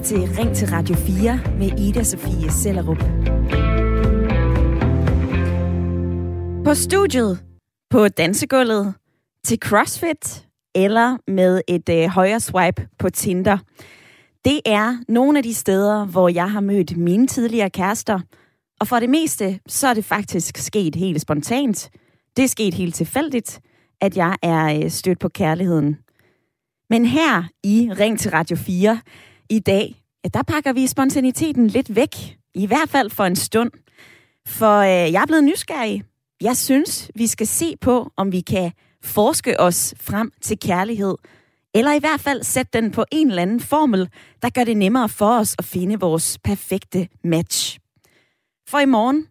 lytter til Ring til Radio 4 med Ida Sofie Sellerup. På studiet, på dansegulvet, til CrossFit eller med et øh, højre swipe på Tinder. Det er nogle af de steder, hvor jeg har mødt mine tidligere kærester. Og for det meste, så er det faktisk sket helt spontant. Det er sket helt tilfældigt, at jeg er øh, stødt på kærligheden. Men her i Ring til Radio 4 i dag, ja, der pakker vi spontaniteten lidt væk. I hvert fald for en stund. For øh, jeg er blevet nysgerrig. Jeg synes, vi skal se på, om vi kan forske os frem til kærlighed. Eller i hvert fald sætte den på en eller anden formel, der gør det nemmere for os at finde vores perfekte match. For i morgen,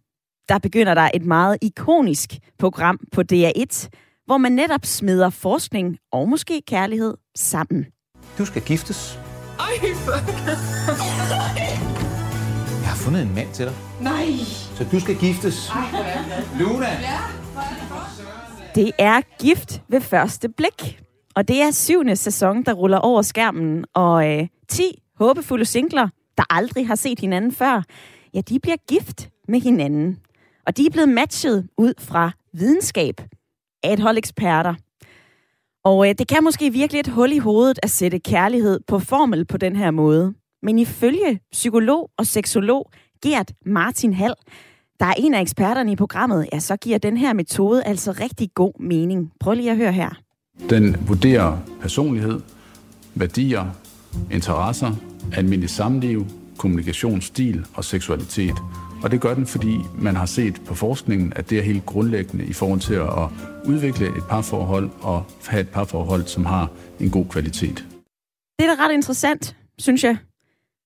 der begynder der et meget ikonisk program på DR1, hvor man netop smider forskning og måske kærlighed sammen. Du skal giftes. Ej, fuck. Jeg har fundet en mand til dig. Nej. Så du skal giftes. Luna! Ja. Det er Gift ved første blik. Og det er syvende sæson, der ruller over skærmen. Og øh, 10 håbefulde singler, der aldrig har set hinanden før, ja, de bliver gift med hinanden. Og de er blevet matchet ud fra videnskab af et hold eksperter. Og øh, det kan måske virke lidt hul i hovedet at sætte kærlighed på formel på den her måde. Men ifølge psykolog og seksolog Gert Martin Hall, der er en af eksperterne i programmet, ja, så giver den her metode altså rigtig god mening. Prøv lige at høre her. Den vurderer personlighed, værdier, interesser, almindelig samliv, kommunikationsstil og seksualitet. Og det gør den, fordi man har set på forskningen, at det er helt grundlæggende i forhold til at udvikle et parforhold og have et parforhold, som har en god kvalitet. Det er da ret interessant, synes jeg.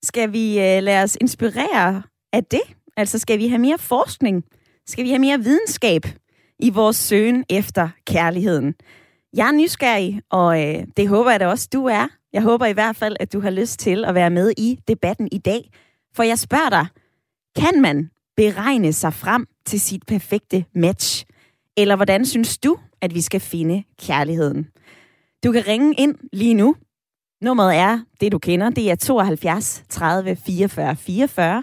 Skal vi øh, lade os inspirere af det? Altså, skal vi have mere forskning? Skal vi have mere videnskab i vores søgen efter kærligheden? Jeg er nysgerrig, og øh, det håber jeg da også, du er. Jeg håber i hvert fald, at du har lyst til at være med i debatten i dag. For jeg spørger dig, kan man beregne sig frem til sit perfekte match? Eller hvordan synes du, at vi skal finde kærligheden? Du kan ringe ind lige nu. Nummeret er det, du kender. Det er 72 30 44 44.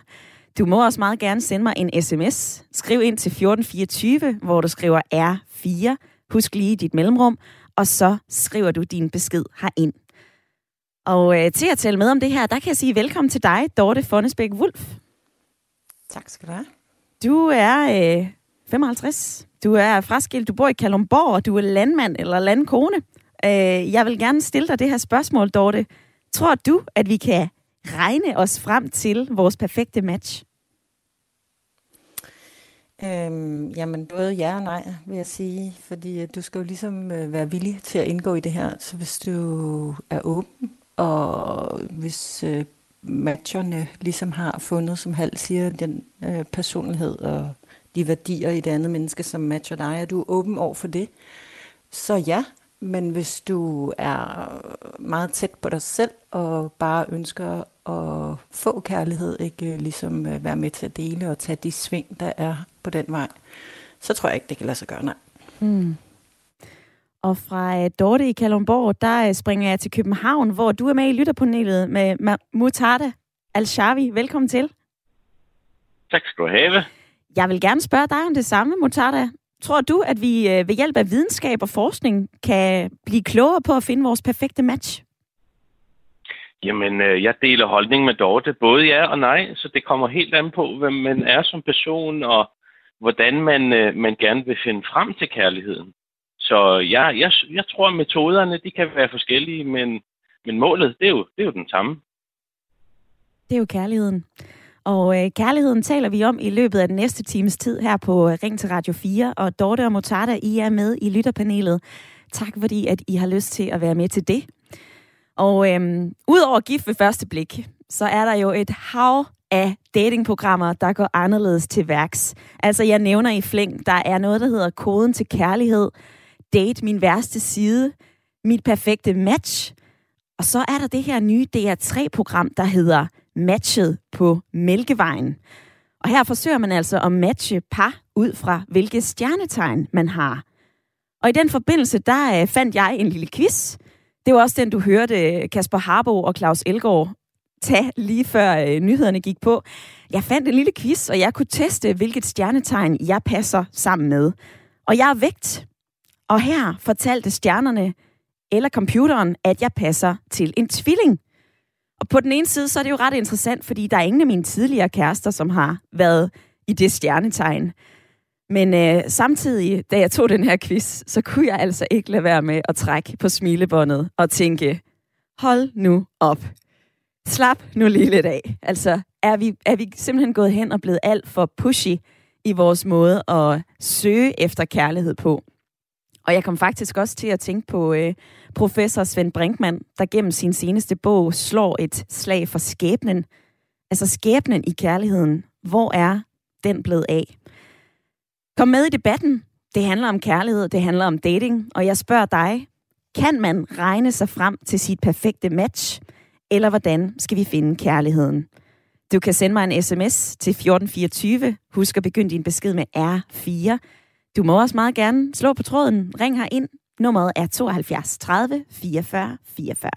Du må også meget gerne sende mig en sms. Skriv ind til 1424, hvor du skriver R4. Husk lige dit mellemrum, og så skriver du din besked herind. Og øh, til at tale med om det her, der kan jeg sige velkommen til dig, Dorte Fonnesbæk Wulf. Tak skal du have. Du er øh, 55. Du er fraskilt, du bor i Kalumborg, og du er landmand eller landkone. Øh, jeg vil gerne stille dig det her spørgsmål, Dorte. Tror du, at vi kan regne os frem til vores perfekte match? Øhm, jamen, både ja og nej, vil jeg sige. Fordi du skal jo ligesom øh, være villig til at indgå i det her. Så hvis du er åben, og hvis øh, matcherne ligesom har fundet, som Hal siger, den øh, personlighed og de værdier i det andet menneske, som matcher dig, er du åben over for det, så ja. Men hvis du er meget tæt på dig selv, og bare ønsker at få kærlighed, ikke øh, ligesom øh, være med til at dele og tage de sving, der er på den vej, så tror jeg ikke, det kan lade sig gøre, nej. Mm. Og fra uh, Dorte i Kalundborg, der uh, springer jeg til København, hvor du er med i lytterpanelet med Mutada Al-Shawi. Velkommen til. Tak skal du have. Jeg vil gerne spørge dig om det samme, Mutada. Tror du, at vi uh, ved hjælp af videnskab og forskning kan blive klogere på at finde vores perfekte match? Jamen, øh, jeg deler holdning med Dorte. Både ja og nej, så det kommer helt an på, hvem man er som person, og hvordan man, øh, man gerne vil finde frem til kærligheden. Så ja, jeg, jeg tror, at metoderne de kan være forskellige, men, men målet, det er, jo, det er jo den samme. Det er jo kærligheden. Og øh, kærligheden taler vi om i løbet af den næste times tid her på øh, Ring til Radio 4. Og Dorte og Motarda, I er med i lytterpanelet. Tak fordi, at I har lyst til at være med til det. Og øhm, udover gift ved første blik, så er der jo et hav af datingprogrammer, der går anderledes til værks. Altså, jeg nævner i flæng, der er noget, der hedder Koden til Kærlighed, Date Min Værste Side, Mit Perfekte Match, og så er der det her nye DR3-program, der hedder Matchet på Mælkevejen. Og her forsøger man altså at matche par ud fra, hvilke stjernetegn man har. Og i den forbindelse, der øh, fandt jeg en lille quiz. Det var også den, du hørte øh, Kasper Harbo og Claus Elgaard tage lige før øh, nyhederne gik på. Jeg fandt en lille quiz, og jeg kunne teste, hvilket stjernetegn jeg passer sammen med. Og jeg er vægt. Og her fortalte stjernerne eller computeren, at jeg passer til en tvilling. Og på den ene side, så er det jo ret interessant, fordi der er ingen af mine tidligere kærester, som har været i det stjernetegn. Men øh, samtidig, da jeg tog den her quiz, så kunne jeg altså ikke lade være med at trække på smilebåndet og tænke, hold nu op. Slap nu lige lidt af. Altså, er vi, er vi simpelthen gået hen og blevet alt for pushy i vores måde at søge efter kærlighed på? Og jeg kom faktisk også til at tænke på øh, professor Svend Brinkmann, der gennem sin seneste bog slår et slag for skæbnen. Altså skæbnen i kærligheden. Hvor er den blevet af? Kom med i debatten. Det handler om kærlighed, det handler om dating, og jeg spørger dig, kan man regne sig frem til sit perfekte match, eller hvordan skal vi finde kærligheden? Du kan sende mig en sms til 1424. Husk at begynde din besked med R4. Du må også meget gerne slå på tråden. Ring her ind. Nummeret er 72 30 44 44.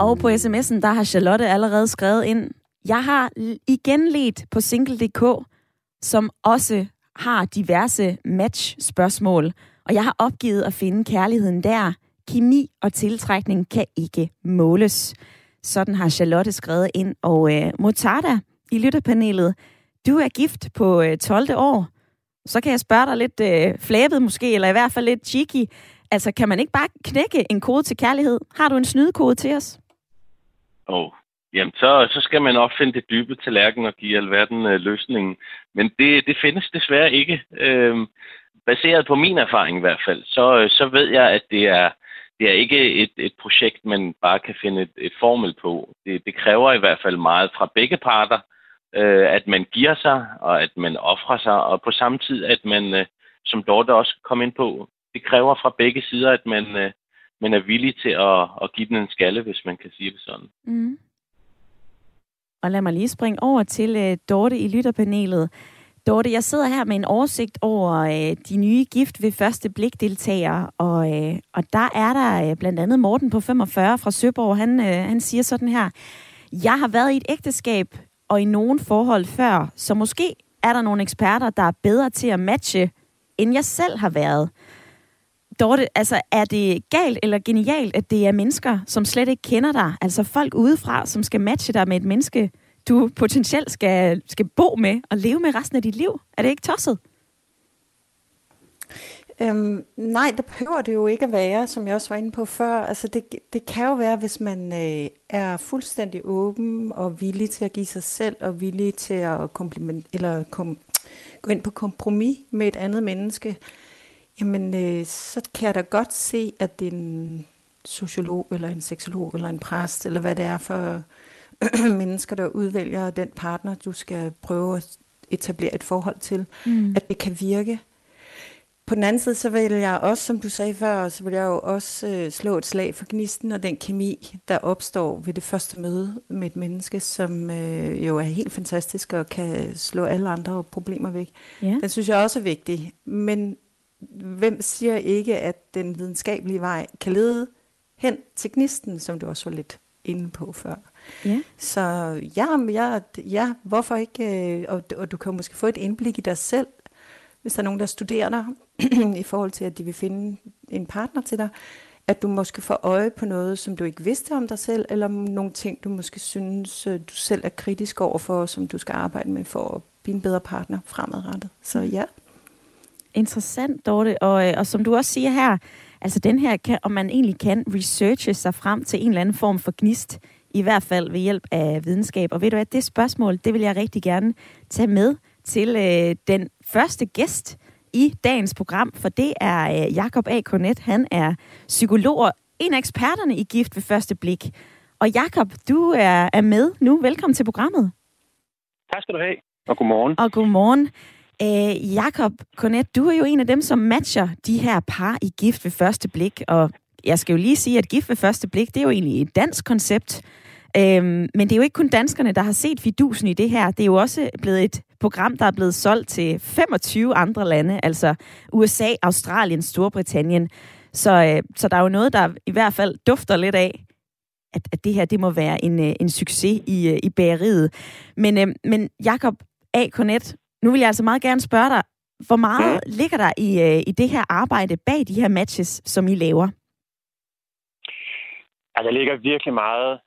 Og på sms'en, der har Charlotte allerede skrevet ind, jeg har igen let på single.dk, som også har diverse match-spørgsmål, og jeg har opgivet at finde kærligheden der. Kemi og tiltrækning kan ikke måles. Sådan har Charlotte skrevet ind. Og øh, Motada i lytterpanelet, du er gift på øh, 12. år. Så kan jeg spørge dig lidt øh, flabet måske, eller i hvert fald lidt cheeky. Altså, kan man ikke bare knække en kode til kærlighed? Har du en snydekode til os? Åh, oh, Jamen, så, så skal man opfinde det dybe tallerken og give alverden øh, løsningen. Men det, det findes desværre ikke. Øhm, baseret på min erfaring i hvert fald, så, øh, så ved jeg, at det er, det er ikke et, et projekt, man bare kan finde et, et formel på. Det, det kræver i hvert fald meget fra begge parter, øh, at man giver sig, og at man offrer sig, og på samme tid, at man, øh, som Dorte også kom ind på, det kræver fra begge sider, at man, øh, man er villig til at, at give den en skalle, hvis man kan sige det sådan. Mm. Og lad mig lige springe over til øh, Dorte i lytterpanelet. Dorte, jeg sidder her med en oversigt over øh, de nye gift ved første blik deltagere, og, øh, og der er der øh, blandt andet Morten på 45 fra Søborg. Han, øh, han siger sådan her, jeg har været i et ægteskab og i nogen forhold før, så måske er der nogle eksperter, der er bedre til at matche, end jeg selv har været. Dorte, altså er det galt eller genialt, at det er mennesker, som slet ikke kender dig, altså folk udefra, som skal matche dig med et menneske, du potentielt skal, skal bo med og leve med resten af dit liv? Er det ikke tosset? Øhm, nej, det behøver det jo ikke at være, som jeg også var inde på før. Altså det, det kan jo være, hvis man øh, er fuldstændig åben og villig til at give sig selv og villig til at kompliment, eller kom, gå ind på kompromis med et andet menneske. Jamen, øh, så kan jeg da godt se, at det er en sociolog, eller en seksolog, eller en præst, eller hvad det er for mennesker, der udvælger den partner, du skal prøve at etablere et forhold til, mm. at det kan virke. På den anden side, så vil jeg også, som du sagde før, så vil jeg jo også øh, slå et slag for gnisten og den kemi, der opstår ved det første møde med et menneske, som øh, jo er helt fantastisk og kan slå alle andre problemer væk. Yeah. Den synes jeg også er vigtig. Men hvem siger ikke, at den videnskabelige vej kan lede hen til gnisten, som du også var lidt inde på før. Ja. Så ja, ja, ja hvorfor ikke? Øh, og, og du kan måske få et indblik i dig selv, hvis der er nogen, der studerer dig, i forhold til, at de vil finde en partner til dig, at du måske får øje på noget, som du ikke vidste om dig selv, eller nogle ting, du måske synes, øh, du selv er kritisk overfor, som du skal arbejde med for at blive en bedre partner fremadrettet. Så ja. Interessant, Dorte. Og, øh, og som du også siger her, altså den her, kan, om man egentlig kan researche sig frem til en eller anden form for gnist, i hvert fald ved hjælp af videnskab. Og ved du hvad, det spørgsmål, det vil jeg rigtig gerne tage med til øh, den første gæst i dagens program, for det er øh, Jakob A. Kornet. Han er psykolog og en af eksperterne i Gift ved første blik. Og Jakob, du er, er med nu. Velkommen til programmet. Tak skal du have, og godmorgen. Og godmorgen. Øh, Jakob Kornet, du er jo en af dem, som matcher de her par i Gift ved første blik, og jeg skal jo lige sige, at Gift ved første blik, det er jo egentlig et dansk koncept, øhm, men det er jo ikke kun danskerne, der har set fidusen i det her. Det er jo også blevet et program, der er blevet solgt til 25 andre lande, altså USA, Australien, Storbritannien. Så, øh, så der er jo noget, der i hvert fald dufter lidt af, at, at det her det må være en, øh, en succes i, øh, i bageriet. Men, øh, men Jakob A. Cornet, nu vil jeg altså meget gerne spørge dig, hvor meget mm. ligger der i, øh, i det her arbejde bag de her matches, som I laver? Altså, der ligger virkelig meget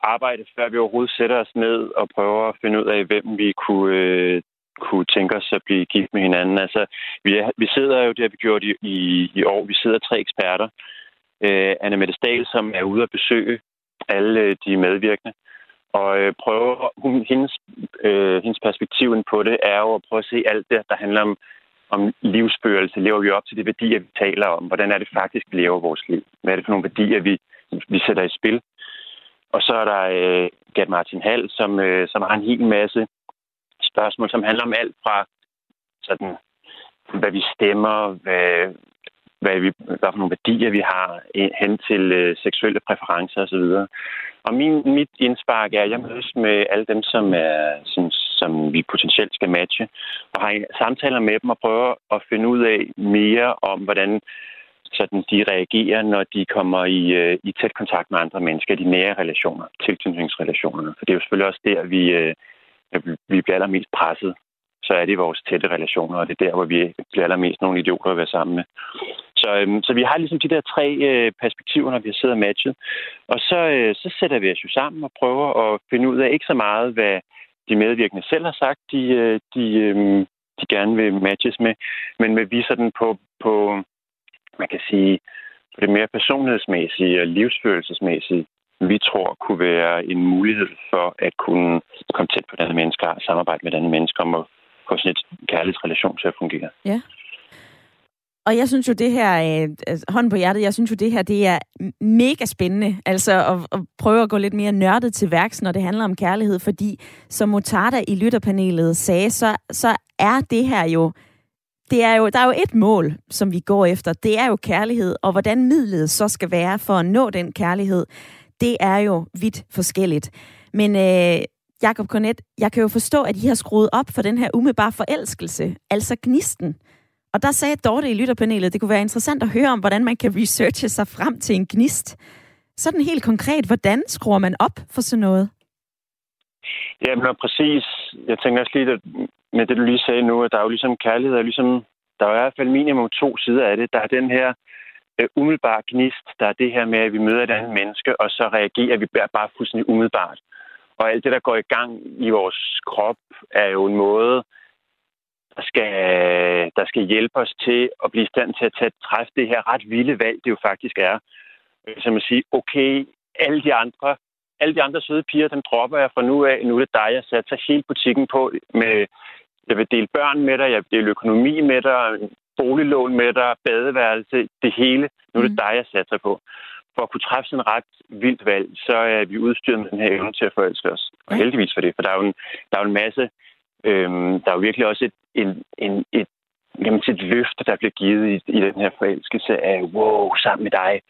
arbejde, før vi overhovedet sætter os ned og prøver at finde ud af, hvem vi kunne, øh, kunne tænke os at blive gift med hinanden. Altså, vi, er, vi sidder jo, det har vi gjort i, i, i år, vi sidder tre eksperter. Øh, Anna Mette Stahl, som er ude at besøge alle øh, de medvirkende. Og øh, prøve, hun, hendes, øh, hendes perspektiv på det er jo at prøve at se alt det, der handler om, om livsførelse. Lever vi op til de værdier, vi taler om? Hvordan er det faktisk, vi lever vores liv? Hvad er det for nogle værdier, vi, vi sætter i spil? Og så er der øh, Gert Martin Hall, som, øh, som har en hel masse spørgsmål, som handler om alt fra sådan, hvad vi stemmer, hvad, hvad, vi, hvad for nogle værdier vi har øh, hen til øh, seksuelle præferencer osv. Og min, mit indspark er, at jeg mødes med alle dem, som, er, som, som vi potentielt skal matche, og har samtaler med dem og prøver at finde ud af mere om, hvordan sådan de reagerer, når de kommer i, øh, i tæt kontakt med andre mennesker, de nære relationer, tilknytningsrelationerne. For det er jo selvfølgelig også der, vi, øh, vi bliver allermest presset så er det i vores tætte relationer, og det er der, hvor vi bliver allermest nogle idioter at være sammen med. Så, øhm, så vi har ligesom de der tre øh, perspektiver, når vi har siddet og matchet. Og så, øh, så sætter vi os jo sammen og prøver at finde ud af ikke så meget, hvad de medvirkende selv har sagt, de, øh, de, øh, de gerne vil matches med, men hvad vi sådan på, på, man kan sige, på det mere personlighedsmæssige og livsfølelsesmæssige, vi tror kunne være en mulighed for at kunne komme tæt på denne mennesker og samarbejde med denne mennesker om at få sådan et kærlighedsrelation til at fungere. Ja. Og jeg synes jo det her, øh, altså, på hjertet, jeg synes jo det her, det er mega spændende, altså at, at prøve at gå lidt mere nørdet til værks, når det handler om kærlighed, fordi som Motarda i lytterpanelet sagde, så, så er det her jo, det er jo, der er jo et mål, som vi går efter, det er jo kærlighed, og hvordan midlet så skal være for at nå den kærlighed, det er jo vidt forskelligt. Men øh, Jakob Cornet, jeg kan jo forstå, at I har skruet op for den her umiddelbare forelskelse, altså gnisten. Og der sagde Dorte i lytterpanelet, det kunne være interessant at høre om, hvordan man kan researche sig frem til en gnist. Sådan helt konkret, hvordan skruer man op for sådan noget? Jamen, præcis. Jeg tænker også lige, at med det, du lige sagde nu, at der er jo ligesom kærlighed, er ligesom, der er i hvert fald minimum to sider af det. Der er den her øh, umiddelbare gnist, der er det her med, at vi møder et andet menneske, og så reagerer vi bare fuldstændig umiddelbart. Og alt det, der går i gang i vores krop, er jo en måde, der skal, der skal hjælpe os til at blive i stand til at tage, træffe det her ret vilde valg, det jo faktisk er. Øh, som at sige, okay, alle de andre, alle de andre søde piger, dem dropper jeg fra nu af. Nu er det dig, jeg satser hele butikken på. Med, jeg vil dele børn med dig, jeg vil dele økonomi med dig, boliglån med dig, badeværelse, det hele. Nu er det mm. dig, jeg satser på for at kunne træffe sådan en ret vildt valg, så er vi udstyret med den her evne til at forelske os. Og heldigvis for det, for der er jo en, der er jo en masse, øhm, der er jo virkelig også et, en, en, et, jamen, et løfte, der bliver givet i, i den her forelskelse af, wow, sammen med dig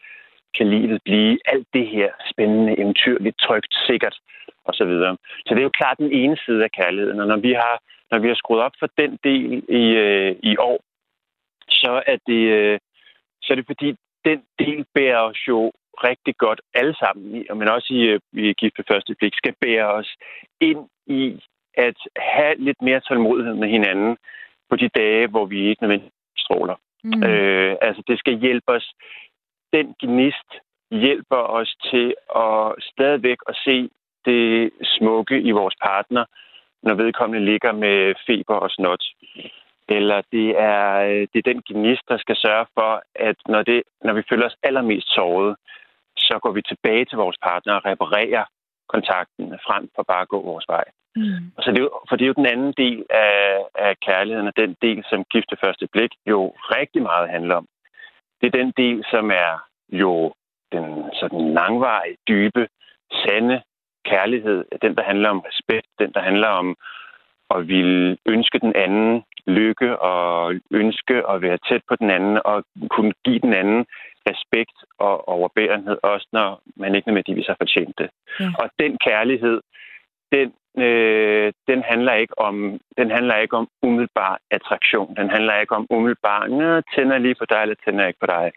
kan livet blive alt det her spændende, eventyrligt, trygt, sikkert osv. Så, videre. så det er jo klart den ene side af kærligheden, og når vi har, når vi har skruet op for den del i, øh, i år, så er det, øh, så er det fordi, den del bærer os jo rigtig godt alle sammen, men også i, øh, i Gift ved første blik, skal bære os ind i at have lidt mere tålmodighed med hinanden på de dage, hvor vi ikke nødvendigvis stråler. Mm. Øh, altså, det skal hjælpe os. Den gnist hjælper os til at stadigvæk at se det smukke i vores partner, når vedkommende ligger med feber og snot eller det er, øh, det er den gnist, der skal sørge for, at når, det, når vi føler os allermest såret, så går vi tilbage til vores partner og reparerer kontakten frem for bare at gå vores vej. Mm. Og så det er jo, for det er jo den anden del af, af kærligheden, og den del, som gifte første blik jo rigtig meget handler om. Det er den del, som er jo den sådan langvarige, dybe, sande kærlighed. Den, der handler om respekt, den, der handler om at ville ønske den anden lykke og ønske at være tæt på den anden og kunne give den anden respekt og overbærenhed, også når man ikke nødvendigvis har fortjent det. Ja. Og den kærlighed, den, øh, den, handler ikke om, den handler ikke om umiddelbar attraktion. Den handler ikke om umiddelbar, tænder lige på dig, eller tænder ikke på dig.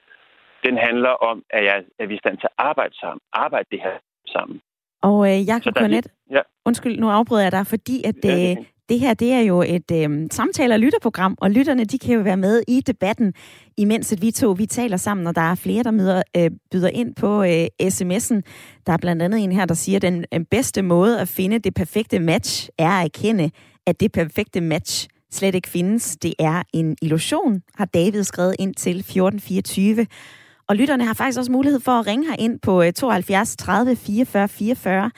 den handler om, at, jeg, at vi er i stand til at arbejde sammen, arbejde det her sammen. Og øh, Jacob Cornet, ja. undskyld, nu afbryder jeg dig, fordi at ja, det, øh, det her det er jo et øh, samtale- og lytterprogram, og lytterne de kan jo være med i debatten, imens at vi to vi taler sammen, og der er flere, der møder, øh, byder ind på øh, sms'en. Der er blandt andet en her, der siger, at den øh, bedste måde at finde det perfekte match er at erkende, at det perfekte match slet ikke findes. Det er en illusion, har David skrevet ind til 1424. Og lytterne har faktisk også mulighed for at ringe her ind på 72 30 44 44.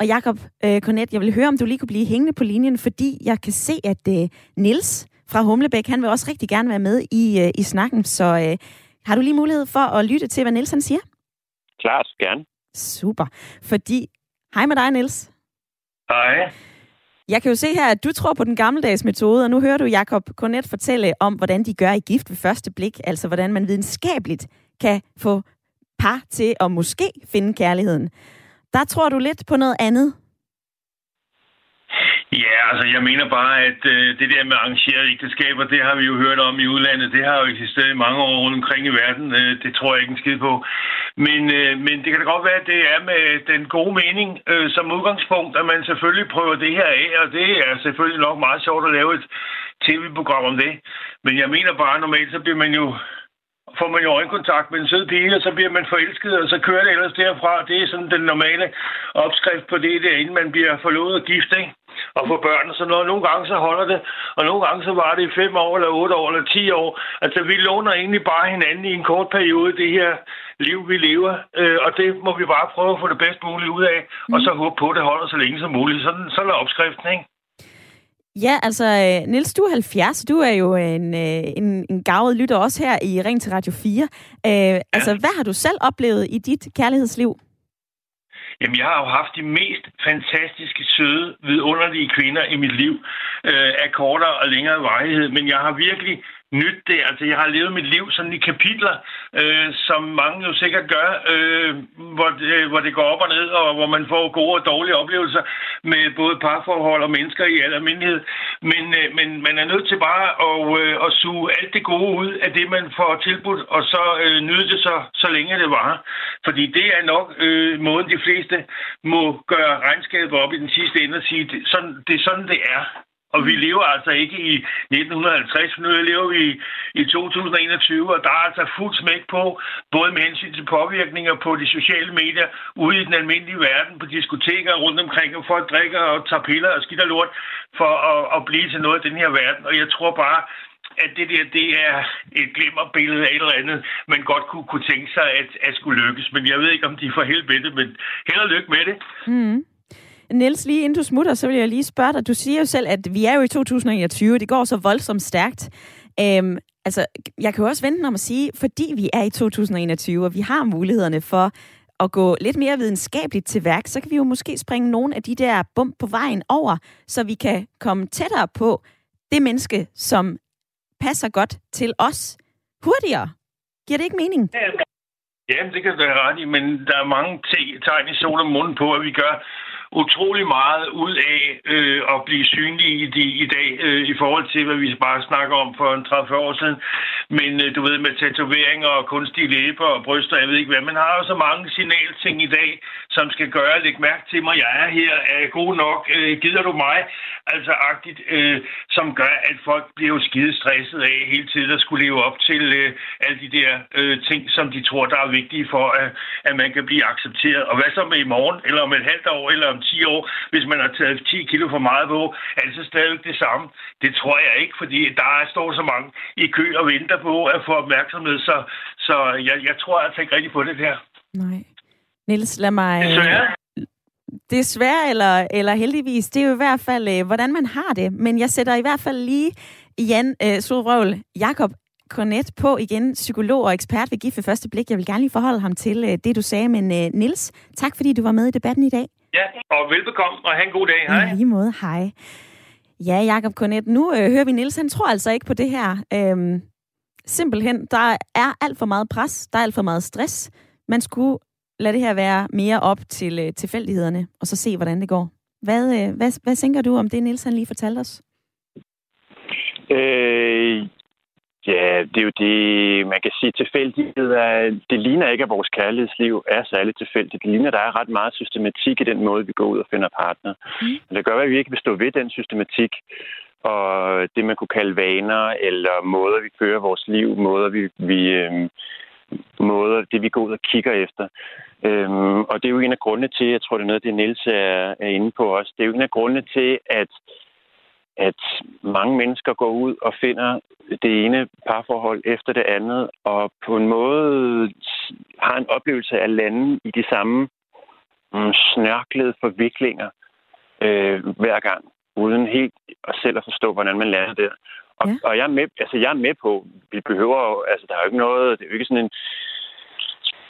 Og Jakob øh, Cornet, jeg vil høre, om du lige kunne blive hængende på linjen, fordi jeg kan se, at øh, Nils fra Humlebæk, han vil også rigtig gerne være med i, øh, i snakken. Så øh, har du lige mulighed for at lytte til, hvad Nils han siger? Klart, gerne. Super. Fordi, hej med dig, Nils. Hej. Jeg kan jo se her, at du tror på den gammeldags metode, og nu hører du Jakob Cornet fortælle om, hvordan de gør i gift ved første blik, altså hvordan man videnskabeligt kan få par til at måske finde kærligheden. Der tror du lidt på noget andet. Ja, altså jeg mener bare, at øh, det der med arrangerede ægteskaber, det har vi jo hørt om i udlandet. Det har jo eksisteret i mange år rundt omkring i verden. Øh, det tror jeg ikke en skid på. Men, øh, men det kan da godt være, at det er med den gode mening øh, som udgangspunkt, at man selvfølgelig prøver det her af, og det er selvfølgelig nok meget sjovt at lave et tv-program om det. Men jeg mener bare, normalt så bliver man jo får man jo øjenkontakt med en sød pige, og så bliver man forelsket, og så kører det ellers derfra. Det er sådan den normale opskrift på det, der inden man bliver forlovet og gift, ikke? og få børn så noget. Nogle gange så holder det, og nogle gange så var det i fem år, eller otte år, eller ti år. Altså, vi låner egentlig bare hinanden i en kort periode, det her liv, vi lever, øh, og det må vi bare prøve at få det bedst muligt ud af, mm. og så håbe på, at det holder så længe som muligt. Sådan, sådan er opskriften, ikke? Ja, altså, øh, Nils, du er 70, du er jo en, øh, en, en gavet lytter også her i Ring til Radio 4. Øh, ja. Altså, hvad har du selv oplevet i dit kærlighedsliv? Jamen, jeg har jo haft de mest fantastiske, søde, vidunderlige kvinder i mit liv øh, af kortere og længere varighed, men jeg har virkelig nyt det. Altså, jeg har levet mit liv sådan i kapitler, øh, som mange jo sikkert gør, øh, hvor, det, øh, hvor det går op og ned, og hvor man får gode og dårlige oplevelser med både parforhold og mennesker i al almindelighed. Men, øh, men man er nødt til bare at, øh, at suge alt det gode ud af det, man får tilbudt, og så øh, nyde det så, så længe det var. Fordi det er nok øh, måden, de fleste må gøre regnskabet op i den sidste ende og sige, det, sådan, det er sådan, det er. Og vi lever altså ikke i 1950, nu lever vi i 2021, og der er altså fuld smæk på, både med hensyn til påvirkninger på de sociale medier, ude i den almindelige verden, på diskoteker rundt omkring, og folk drikker og tager piller og skidt og lort for at, at blive til noget af den her verden. Og jeg tror bare, at det der, det er et glimmerbillede af et eller andet, man godt kunne, kunne tænke sig at, at skulle lykkes. Men jeg ved ikke, om de får helt med det, men held og lykke med det. Mm. Niels, lige inden du smutter, så vil jeg lige spørge dig. Du siger jo selv, at vi er jo i 2021, det går så voldsomt stærkt. Øhm, altså, jeg kan jo også vente om at sige, fordi vi er i 2021, og vi har mulighederne for at gå lidt mere videnskabeligt til værk, så kan vi jo måske springe nogle af de der bump på vejen over, så vi kan komme tættere på det menneske, som passer godt til os hurtigere. Giver det ikke mening? Ja, det kan du have ret i, men der er mange tegn i sol og munden på, at vi gør utrolig meget ud af øh, at blive synlige i, de, i dag øh, i forhold til, hvad vi bare snakker om for en 30 år siden. Men øh, du ved, med tatoveringer og kunstige læber og bryster, jeg ved ikke hvad. Man har jo så mange signalting i dag, som skal gøre, læg mærke til mig, jeg er her, er jeg god nok, øh, gider du mig? Altså agtigt, øh, som gør, at folk bliver jo skide stresset af hele tiden at skulle leve op til øh, alle de der øh, ting, som de tror, der er vigtige for, at, at man kan blive accepteret. Og hvad så med i morgen, eller om et halvt år, eller om 10 år, hvis man har taget 10 kilo for meget på, er det så stadig det samme? Det tror jeg ikke, fordi der står så mange i kø og venter på at få opmærksomhed, så, så jeg, jeg tror altså ikke rigtig på det der. Nej. Niels, lad mig... Desværre. Desværre eller, eller heldigvis, det er jo i hvert fald, øh, hvordan man har det. Men jeg sætter i hvert fald lige Jan øh, Solrøvl, Jakob Cornet på igen, psykolog og ekspert ved GIF første blik. Jeg vil gerne lige forholde ham til øh, det, du sagde, men øh, Nils, tak fordi du var med i debatten i dag. Ja, og velbekomme, og have en god dag. Hej. I lige måde, hej. Ja, Jakob Cornet, nu øh, hører vi Nils, han tror altså ikke på det her. Øhm, simpelthen, der er alt for meget pres, der er alt for meget stress. Man skulle lade det her være mere op til øh, tilfældighederne, og så se, hvordan det går. Hvad, øh, hvad, hvad tænker du om det, Nils han lige fortalte os? Øh, Ja, det er jo det, man kan sige tilfældighed. Er, det ligner ikke, at vores kærlighedsliv er særligt tilfældigt. Det ligner, at der er ret meget systematik i den måde, vi går ud og finder partner. Mm. Men det gør, at vi ikke vil stå ved den systematik og det, man kunne kalde vaner, eller måder, vi fører vores liv, måder, vi, vi øh, måder, det vi går ud og kigger efter. Øhm, og det er jo en af grundene til, jeg tror, det er noget, det Niels er, er inde på også, det er jo en af grundene til, at at mange mennesker går ud og finder det ene parforhold efter det andet, og på en måde har en oplevelse af lande i de samme mm, snørklede forviklinger øh, hver gang, uden helt selv at forstå, hvordan man lander der. Og, ja. og jeg, er med, altså jeg er med på, vi behøver jo, altså der er jo ikke noget, det er jo ikke sådan en,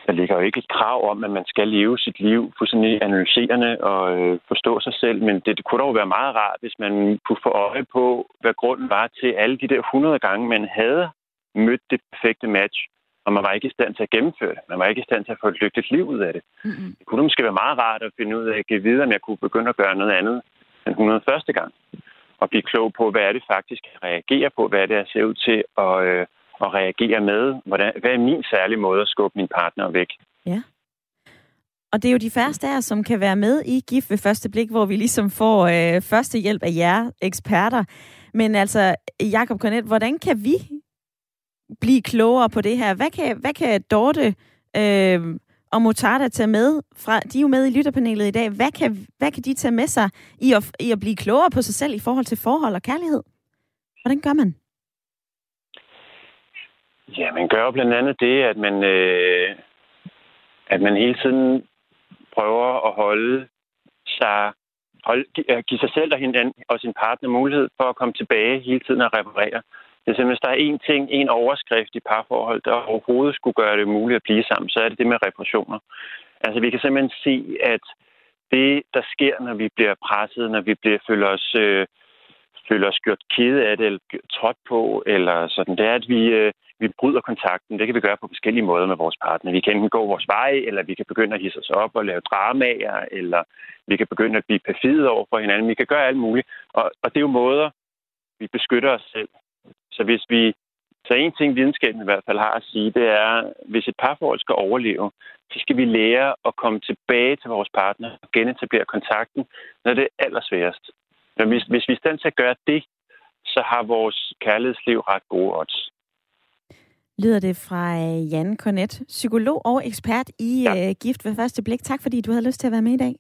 der ligger jo ikke et krav om, at man skal leve sit liv fuldstændig analyserende og øh, forstå sig selv, men det, det kunne dog være meget rart, hvis man kunne få øje på, hvad grunden var til alle de der 100 gange, man havde mødt det perfekte match, og man var ikke i stand til at gennemføre det. Man var ikke i stand til at få et lykkeligt liv ud af det. Mm-hmm. Det kunne måske være meget rart at finde ud af at give videre, om jeg kunne begynde at gøre noget andet den 101. gang. Og blive klog på, hvad er det faktisk, jeg reagerer på, hvad er det, jeg ser ud til at, øh, at reagere med. Hvordan, hvad er min særlige måde at skubbe min partner væk? Ja. Og det er jo de færreste af som kan være med i GIF ved første blik, hvor vi ligesom får øh, første hjælp af jer eksperter. Men altså, Jakob Cornet, hvordan kan vi blive klogere på det her? Hvad kan, hvad kan Dorte øh, og Motarda tage med? Fra, de er jo med i lytterpanelet i dag. Hvad kan, hvad kan de tage med sig i at, i at blive klogere på sig selv i forhold til forhold og kærlighed? Hvordan gør man? Ja, man gør blandt andet det, at man, øh, at man hele tiden prøver at holde sig, holde, give sig selv og, hinanden, og sin partner mulighed for at komme tilbage hele tiden og reparere. Det er hvis der er én ting, en overskrift i parforhold, der overhovedet skulle gøre det muligt at blive sammen, så er det det med reparationer. Altså vi kan simpelthen se, at det, der sker, når vi bliver presset, når vi bliver, føler os, øh, føler os gjort kede af det, eller trådt på, eller sådan, det er, at vi, øh, vi bryder kontakten. Det kan vi gøre på forskellige måder med vores partner. Vi kan enten gå vores vej, eller vi kan begynde at hisse os op og lave dramaer, eller vi kan begynde at blive perfide over for hinanden. Vi kan gøre alt muligt. Og, og det er jo måder, vi beskytter os selv. Så hvis vi så en ting, videnskaben i hvert fald har at sige, det er, hvis et parforhold skal overleve, så skal vi lære at komme tilbage til vores partner og genetablere kontakten, når det er allersværest. Men hvis, hvis vi er i stand til at gøre det, så har vores kærlighedsliv ret gode odds lyder det fra øh, Jan Cornet, psykolog og ekspert i ja. uh, Gift ved første blik. Tak fordi du havde lyst til at være med i dag.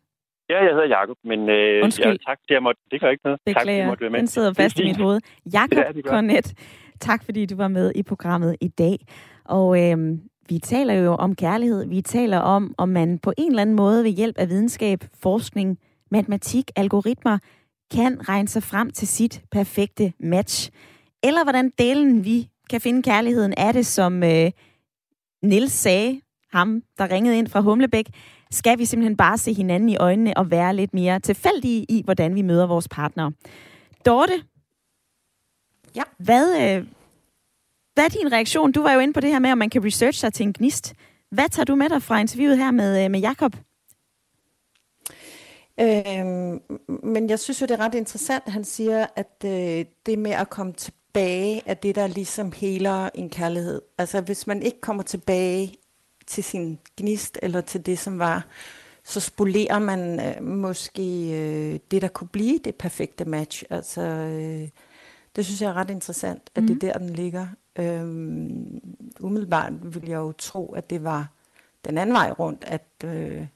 Ja, jeg hedder Jakob, men øh, Undskyld. ja, tak, jeg måtte, det gør ikke noget. Beklager. Tak, fordi måtte være med. Den sidder fast i mit hoved. Jakob ja, Cornet, tak fordi du var med i programmet i dag. Og øh, vi taler jo om kærlighed. Vi taler om, om man på en eller anden måde ved hjælp af videnskab, forskning, matematik, algoritmer, kan regne sig frem til sit perfekte match. Eller hvordan delen vi kan finde kærligheden, er det, som øh, Nils sagde, ham, der ringede ind fra Humlebæk, skal vi simpelthen bare se hinanden i øjnene og være lidt mere tilfældige i, hvordan vi møder vores partner. Dorte, ja. hvad, øh, hvad er din reaktion? Du var jo inde på det her med, om man kan researche sig til en gnist. Hvad tager du med dig fra interviewet her med, øh, med Jakob? Øhm, men jeg synes jo, det er ret interessant, han siger, at øh, det med at komme til tilbage af det, der ligesom heler en kærlighed. Altså hvis man ikke kommer tilbage til sin gnist, eller til det, som var, så spolerer man øh, måske øh, det, der kunne blive det perfekte match. Altså, øh, det synes jeg er ret interessant, at mm. det er mhm. der, den ligger. Øhm, umiddelbart vil jeg jo tro, at det var den anden vej rundt, at øh,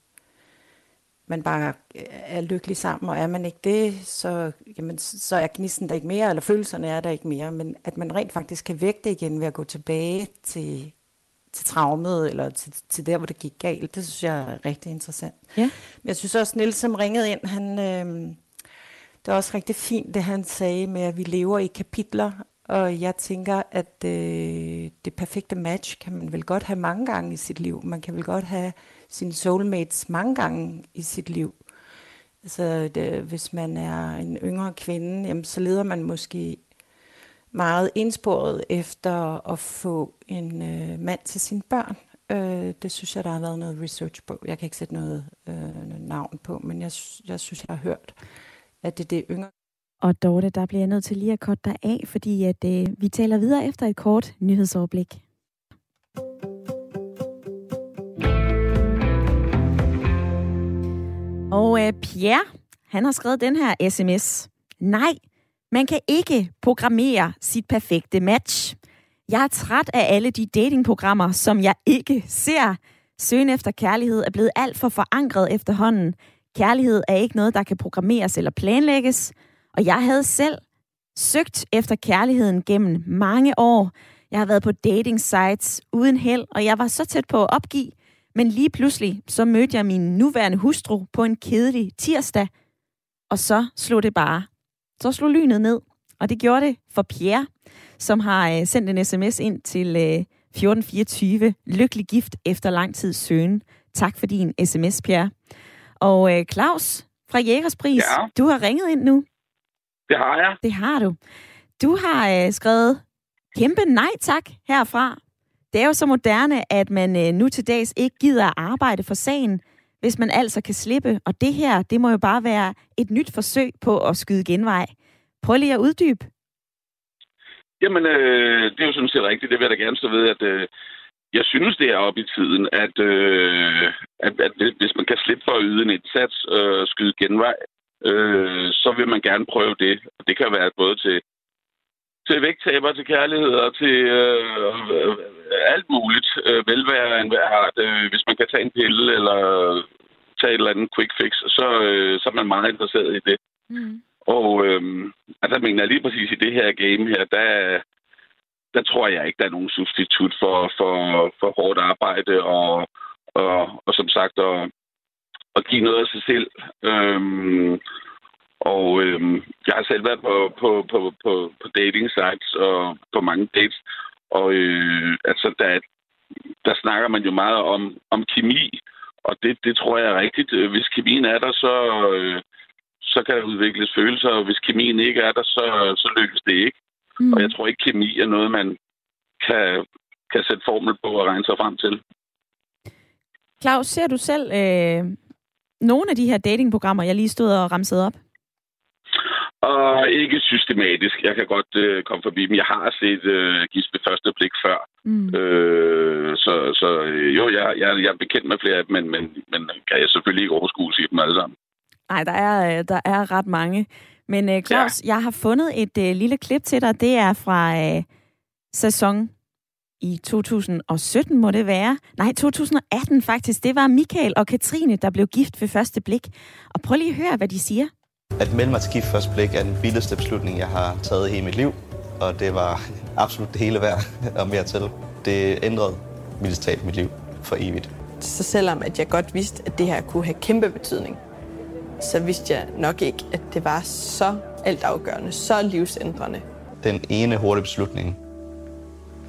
man bare øh, er lykkelig sammen, og er man ikke det, så, jamen, så er gnisten der ikke mere, eller følelserne er der ikke mere, men at man rent faktisk kan det igen ved at gå tilbage til, til traumet, eller til, til der, hvor det gik galt, det synes jeg er rigtig interessant. Ja. Men jeg synes også, Niels, som ringede ind, han, øh, det er også rigtig fint, det han sagde med, at vi lever i kapitler, og jeg tænker, at øh, det perfekte match kan man vel godt have mange gange i sit liv. Man kan vel godt have sine soulmates mange gange i sit liv. Altså, det, hvis man er en yngre kvinde, jamen, så leder man måske meget indsporet efter at få en øh, mand til sine børn. Øh, det synes jeg, der har været noget research på. Jeg kan ikke sætte noget, øh, noget navn på, men jeg, jeg synes, jeg har hørt, at det er det yngre Og Dorte, der bliver jeg nødt til lige at korte dig af, fordi at, øh, vi taler videre efter et kort nyhedsoverblik. Og øh, Pierre, han har skrevet den her sms. Nej, man kan ikke programmere sit perfekte match. Jeg er træt af alle de datingprogrammer, som jeg ikke ser. Søgen efter kærlighed er blevet alt for forankret efterhånden. Kærlighed er ikke noget, der kan programmeres eller planlægges. Og jeg havde selv søgt efter kærligheden gennem mange år. Jeg har været på dating sites uden held, og jeg var så tæt på at opgive. Men lige pludselig, så mødte jeg min nuværende hustru på en kedelig tirsdag, og så slog det bare. Så slog lynet ned, og det gjorde det for Pierre, som har øh, sendt en sms ind til øh, 1424. Lykkelig gift efter lang tid søgen. Tak for din sms, Pierre. Og øh, Claus fra Jægerspris, ja. du har ringet ind nu. Det har jeg. Det har du. Du har øh, skrevet kæmpe nej tak herfra. Det er jo så moderne, at man øh, nu til dags ikke gider at arbejde for sagen, hvis man altså kan slippe. Og det her, det må jo bare være et nyt forsøg på at skyde genvej. Prøv lige at uddybe. Jamen, øh, det er jo sådan set rigtigt. Det vil jeg da gerne stå ved, at øh, jeg synes, det er op i tiden, at, øh, at, at hvis man kan slippe for at yde en indsats og øh, skyde genvej, øh, så vil man gerne prøve det. Og det kan være både til, til vægttaber, til kærlighed og til øh, alt muligt. Øh, velvære en hver art. Øh, hvis man kan tage en pille eller tage et eller andet quick fix, så, øh, så er man meget interesseret i det. Mm. Og øh, altså, jeg mener lige præcis i det her game her, der, der tror jeg ikke, der er nogen substitut for, for, for hårdt arbejde og, og, og som sagt at, at give noget af sig selv. Øhm, og øhm, jeg har selv været på, på, på, på, på dating sites og på mange dates, og øh, altså, der, der snakker man jo meget om, om kemi, og det, det tror jeg er rigtigt. Hvis kemien er der, så, øh, så kan der udvikles følelser, og hvis kemien ikke er der, så, så lykkes det ikke. Mm. Og jeg tror ikke, kemi er noget, man kan, kan sætte formel på og regne sig frem til. Claus, ser du selv øh, nogle af de her datingprogrammer, jeg lige stod og ramsede op? Og ikke systematisk. Jeg kan godt øh, komme forbi dem. Jeg har set øh, Gis ved første blik før. Mm. Øh, så så øh, jo, jeg, jeg, jeg er bekendt med flere af dem, men, men, men kan jeg selvfølgelig ikke overskue sig dem alle sammen. Nej, der er, øh, der er ret mange. Men uh, Claus, ja. jeg har fundet et uh, lille klip til dig. Det er fra uh, sæson i 2017, må det være. Nej, 2018 faktisk. Det var Michael og Katrine, der blev gift ved første blik. Og prøv lige at høre, hvad de siger. At melde mig til gift første blik er den vildeste beslutning, jeg har taget i hele mit liv. Og det var absolut det hele værd og mere til. Det ændrede mildest talt mit liv for evigt. Så selvom at jeg godt vidste, at det her kunne have kæmpe betydning, så vidste jeg nok ikke, at det var så altafgørende, så livsændrende. Den ene hurtige beslutning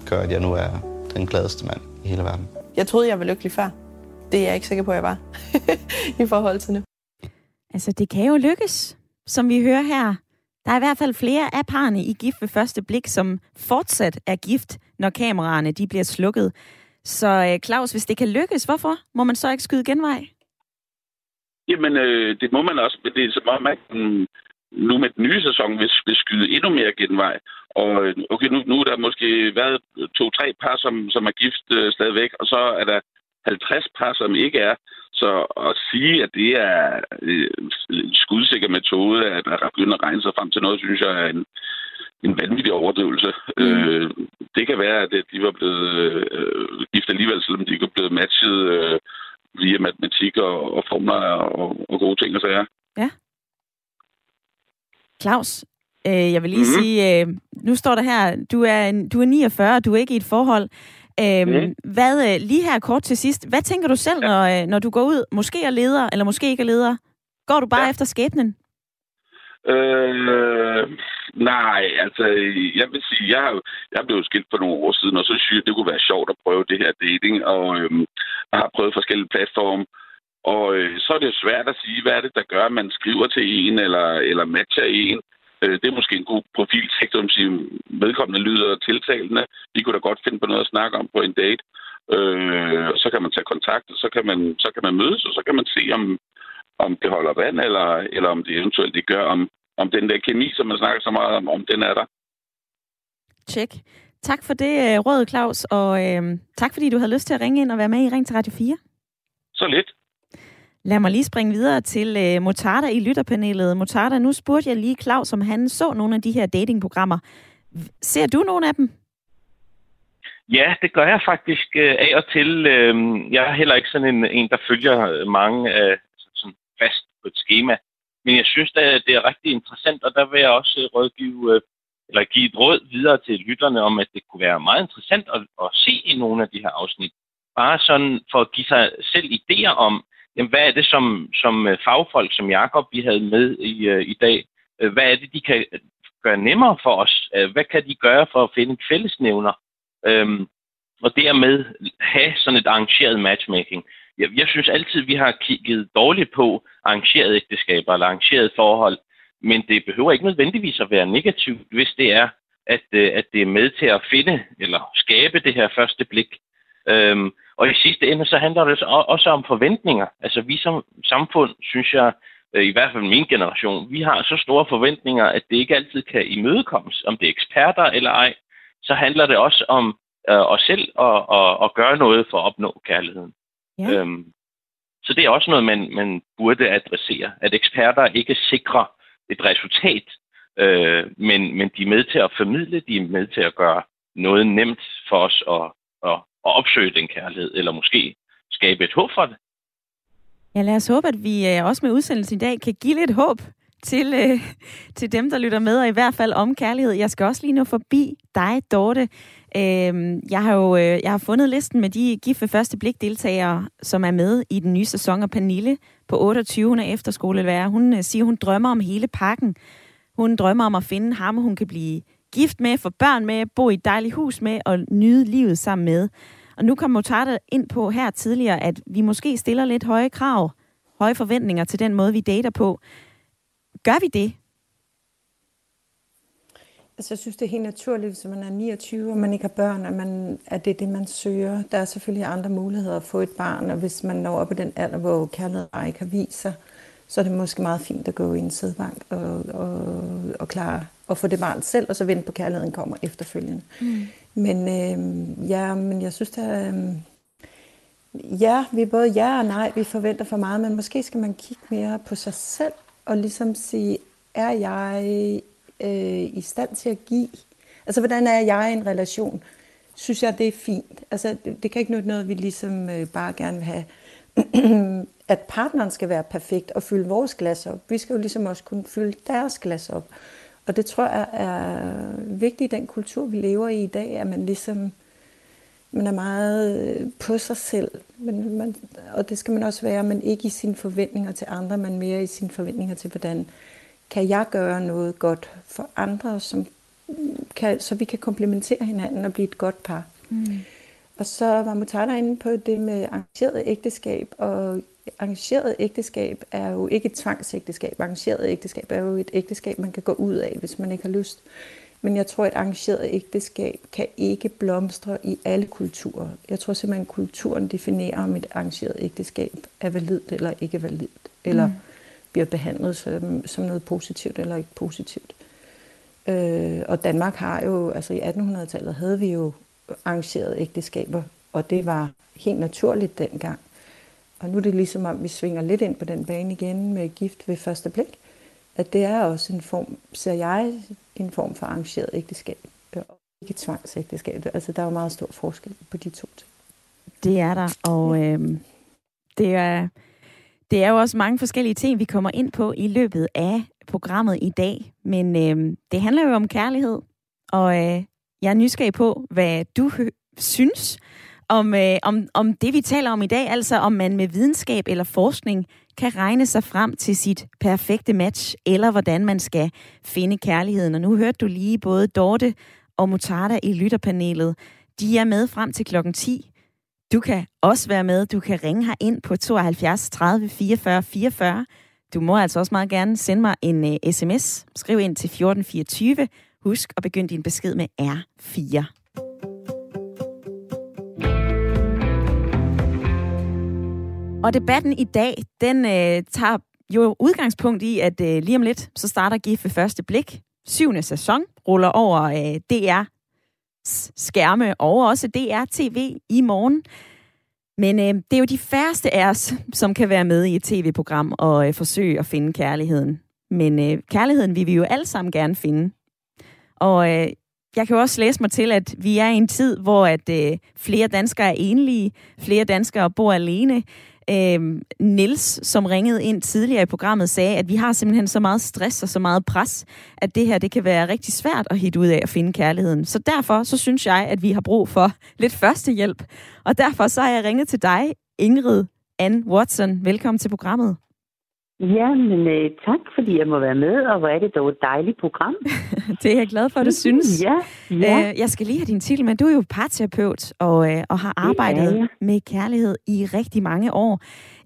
gør, at jeg nu er den gladeste mand i hele verden. Jeg troede, jeg var lykkelig før. Det er jeg ikke sikker på, at jeg var i forhold til nu. Altså, det kan jo lykkes, som vi hører her. Der er i hvert fald flere af parerne i Gift ved første blik, som fortsat er gift, når kameraerne de bliver slukket. Så øh, Claus, hvis det kan lykkes, hvorfor må man så ikke skyde genvej? Jamen, øh, det må man også. Det er som om, at nu med den nye sæson vil, vil skyde endnu mere genvej. Og øh, okay, nu, nu er der måske været to-tre par, som, som er gift øh, stadigvæk, og så er der 50 par, som ikke er. Så at sige, at det er øh, en skudsikker metode, at der begynder at regne sig frem til noget, synes jeg er en, en vanvittig overdrivelse. Mm. Øh, det kan være, at de var blevet øh, gift alligevel, selvom de ikke var blevet matchet øh, via matematik og, og formler og, og gode ting og sager. Ja. Claus, øh, jeg vil lige mm-hmm. sige, øh, nu står der her, du er, du er 49, du er ikke i et forhold. Øh, mm. Hvad, øh, lige her kort til sidst, hvad tænker du selv, ja. når, øh, når du går ud, måske er leder, eller måske ikke er leder? Går du bare ja. efter skæbnen? Øh, nej, altså, jeg vil sige, jeg, jeg blev skilt for nogle år siden, og så synes jeg, det kunne være sjovt at prøve det her dating, og øhm, jeg har prøvet forskellige platforme, og øh, så er det svært at sige, hvad er det, der gør, at man skriver til en, eller, eller matcher en. Øh, det er måske en god profiltekst, om sige, vedkommende lyder tiltalende. De kunne da godt finde på noget at snakke om på en date. Øh, så kan man tage kontakt, og så kan man, så kan man mødes, og så kan man se, om, om det holder vand, eller, eller om det eventuelt det gør, om, om den der kemi, som man snakker så meget om, om den er der. Tjek. Tak for det, øh, råd Claus, og øh, tak fordi du havde lyst til at ringe ind og være med i Ring til Radio 4. Så lidt. Lad mig lige springe videre til øh, Motarda i lytterpanelet. Motarda, nu spurgte jeg lige Claus, om han så nogle af de her datingprogrammer. Ser du nogle af dem? Ja, det gør jeg faktisk øh, af og til. Øh, jeg er heller ikke sådan en, en der følger øh, mange øh, af sådan fast på et schema. Men jeg synes, at det er rigtig interessant, og der vil jeg også øh, rådgive, øh, eller give et råd videre til lytterne om, at det kunne være meget interessant at, at se i nogle af de her afsnit. Bare sådan for at give sig selv idéer om, jamen, hvad er det som, som øh, fagfolk, som Jakob vi havde med i, øh, i dag, øh, hvad er det, de kan gøre nemmere for os? Hvad kan de gøre for at finde et fællesnævner? Øhm, og dermed have sådan et arrangeret matchmaking. Jeg, jeg synes altid, vi har kigget dårligt på arrangerede ægteskaber eller arrangerede forhold, men det behøver ikke nødvendigvis at være negativt, hvis det er, at, at det er med til at finde eller skabe det her første blik. Øhm, og i sidste ende, så handler det også om forventninger. Altså vi som samfund, synes jeg, øh, i hvert fald min generation, vi har så store forventninger, at det ikke altid kan imødekommes, om det er eksperter eller ej. Så handler det også om øh, os selv at, at, at gøre noget for at opnå kærligheden. Ja. Øhm, så det er også noget, man, man burde adressere, at eksperter ikke sikrer et resultat, øh, men, men de er med til at formidle, de er med til at gøre noget nemt for os at, at, opsøge den kærlighed, eller måske skabe et håb for det. Ja, lad os håbe, at vi øh, også med udsendelsen i dag kan give lidt håb til, øh, til dem, der lytter med, og i hvert fald om kærlighed. Jeg skal også lige nå forbi dig, Dorte. Øh, jeg har jo øh, jeg har fundet listen med de gift ved første blik deltagere, som er med i den nye sæson, og Pernille på 28, hun er efterskolelærer. Hun øh, siger, hun drømmer om hele pakken. Hun drømmer om at finde ham, hun kan blive gift med, få børn med, bo i et dejligt hus med og nyde livet sammen med. Og nu kom Motarda ind på her tidligere, at vi måske stiller lidt høje krav, høje forventninger til den måde, vi dater på. Gør vi det? Altså, jeg synes, det er helt naturligt, hvis man er 29 og man ikke har børn, at, man, at det er det, man søger. Der er selvfølgelig andre muligheder at få et barn, og hvis man når op i den alder, hvor kærlighed ikke har vist sig, så er det måske meget fint at gå i en sædbank og, og, og klare at få det barn selv, og så vente på, at kærligheden kommer efterfølgende. Mm. Men, øh, ja, men jeg synes, der, øh, ja, vi er både ja og nej, vi forventer for meget, men måske skal man kigge mere på sig selv og ligesom sige, er jeg øh, i stand til at give? Altså, hvordan er jeg i en relation? Synes jeg, det er fint? Altså, det, det kan ikke nytte noget, vi ligesom øh, bare gerne vil have, at partneren skal være perfekt og fylde vores glas op. Vi skal jo ligesom også kunne fylde deres glas op. Og det tror jeg er vigtigt i den kultur, vi lever i i dag, at man ligesom man er meget øh, på sig selv. Men man, og det skal man også være, men ikke i sine forventninger til andre, men mere i sine forventninger til, hvordan kan jeg gøre noget godt for andre, som kan, så vi kan komplementere hinanden og blive et godt par. Mm. Og så var Mutada inde på det med arrangeret ægteskab, og arrangeret ægteskab er jo ikke et tvangsægteskab. Arrangeret ægteskab er jo et ægteskab, man kan gå ud af, hvis man ikke har lyst. Men jeg tror, at arrangeret ægteskab kan ikke blomstre i alle kulturer. Jeg tror simpelthen, at kulturen definerer, om et arrangeret ægteskab er validt eller ikke validt. Eller mm. bliver behandlet som, som noget positivt eller ikke positivt. Øh, og Danmark har jo, altså i 1800-tallet havde vi jo arrangerede ægteskaber, og det var helt naturligt dengang. Og nu er det ligesom om, vi svinger lidt ind på den bane igen med gift ved første blik. At det er også en form, ser jeg, en form for arrangeret ægteskab. Og ikke tvangsægteskab. Altså der er jo meget stor forskel på de to ting. Det er der, og øh, det, er, det er jo også mange forskellige ting, vi kommer ind på i løbet af programmet i dag. Men øh, det handler jo om kærlighed, og øh, jeg er nysgerrig på, hvad du synes om, øh, om, om det, vi taler om i dag, altså om man med videnskab eller forskning kan regne sig frem til sit perfekte match, eller hvordan man skal finde kærligheden. Og nu hørte du lige både Dorte og Mutarda i lytterpanelet. De er med frem til klokken 10. Du kan også være med. Du kan ringe her ind på 72 30 44 44. Du må altså også meget gerne sende mig en øh, uh, sms. Skriv ind til 1424. Husk at begynde din besked med R4. Og debatten i dag, den øh, tager jo udgangspunkt i, at øh, lige om lidt, så starter GIF ved første blik. Syvende sæson ruller over øh, DR skærme og også DR TV i morgen. Men øh, det er jo de færreste af os, som kan være med i et tv-program og øh, forsøge at finde kærligheden. Men øh, kærligheden vil vi jo alle sammen gerne finde. Og øh, jeg kan jo også læse mig til, at vi er i en tid, hvor at øh, flere danskere er enlige, flere danskere bor alene. Øh, Nils, som ringede ind tidligere i programmet, sagde, at vi har simpelthen så meget stress og så meget pres, at det her det kan være rigtig svært at hitte ud af at finde kærligheden. Så derfor så synes jeg, at vi har brug for lidt førstehjælp. Og derfor så har jeg ringet til dig, Ingrid Ann Watson. Velkommen til programmet. Ja, men øh, tak, fordi jeg må være med, og hvor er det dog et dejligt program. det er jeg glad for, at du synes. Ja, ja. Øh, jeg skal lige have din titel, men du er jo parterapeut og, øh, og har arbejdet med kærlighed i rigtig mange år.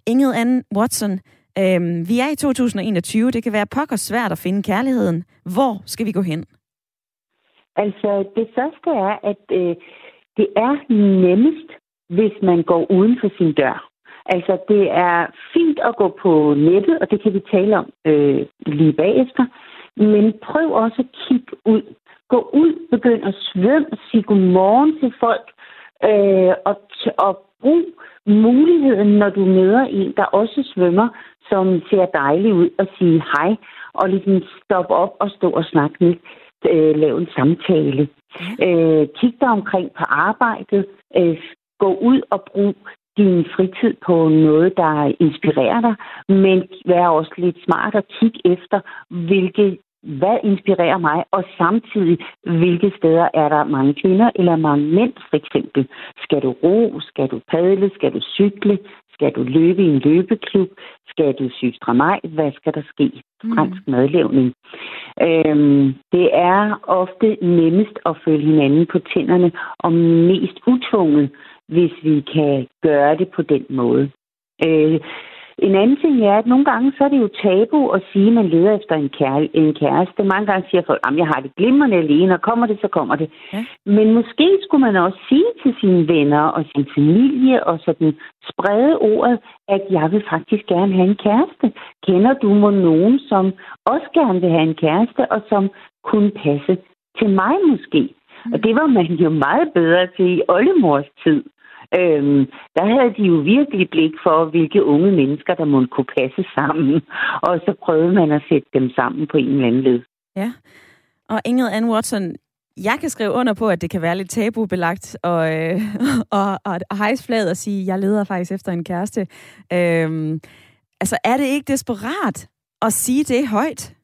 Ingrid Ann Watson, øh, vi er i 2021. Det kan være pokker svært at finde kærligheden. Hvor skal vi gå hen? Altså, det første er, at øh, det er nemmest, hvis man går uden for sin dør. Altså, det er fint at gå på nettet, og det kan vi tale om øh, lige bagefter. Men prøv også at kigge ud. Gå ud, begynd at svømme, sige godmorgen til folk, øh, og, og brug muligheden, når du møder en, der også svømmer, som ser dejlig ud, og sige hej, og ligesom stoppe op og stå og snakke lidt, øh, lave en samtale. Øh, kig dig omkring på arbejdet, øh, gå ud og brug din fritid på noget, der inspirerer dig, men vær også lidt smart og kig efter, hvilke hvad inspirerer mig, og samtidig, hvilke steder er der mange kvinder eller mange mænd, for eksempel. Skal du ro? Skal du padle? Skal du cykle? Skal du løbe i en løbeklub? Skal du sy stramaj? Hvad skal der ske? Mm. Fransk madlavning. Øhm, det er ofte nemmest at følge hinanden på tænderne, og mest utvunget hvis vi kan gøre det på den måde. Øh, en anden ting er, at nogle gange så er det jo tabu at sige, at man leder efter en, kære, en kæreste. Mange gange siger folk, at jeg har det glimrende alene, og kommer det, så kommer det. Ja. Men måske skulle man også sige til sine venner og sin familie, og sådan sprede ordet, at jeg vil faktisk gerne have en kæreste. Kender du mig nogen, som også gerne vil have en kæreste, og som kunne passe til mig måske? Mm. Og det var man jo meget bedre til i oldemors tid. Øhm, der havde de jo virkelig blik for, hvilke unge mennesker, der måtte kunne passe sammen. Og så prøvede man at sætte dem sammen på en eller anden led. Ja, og Ingrid Ann Watson, jeg kan skrive under på, at det kan være lidt tabubelagt og, øh, og, og, og hejse flaget og sige, jeg leder faktisk efter en kæreste. Øhm, altså, er det ikke desperat at sige det højt?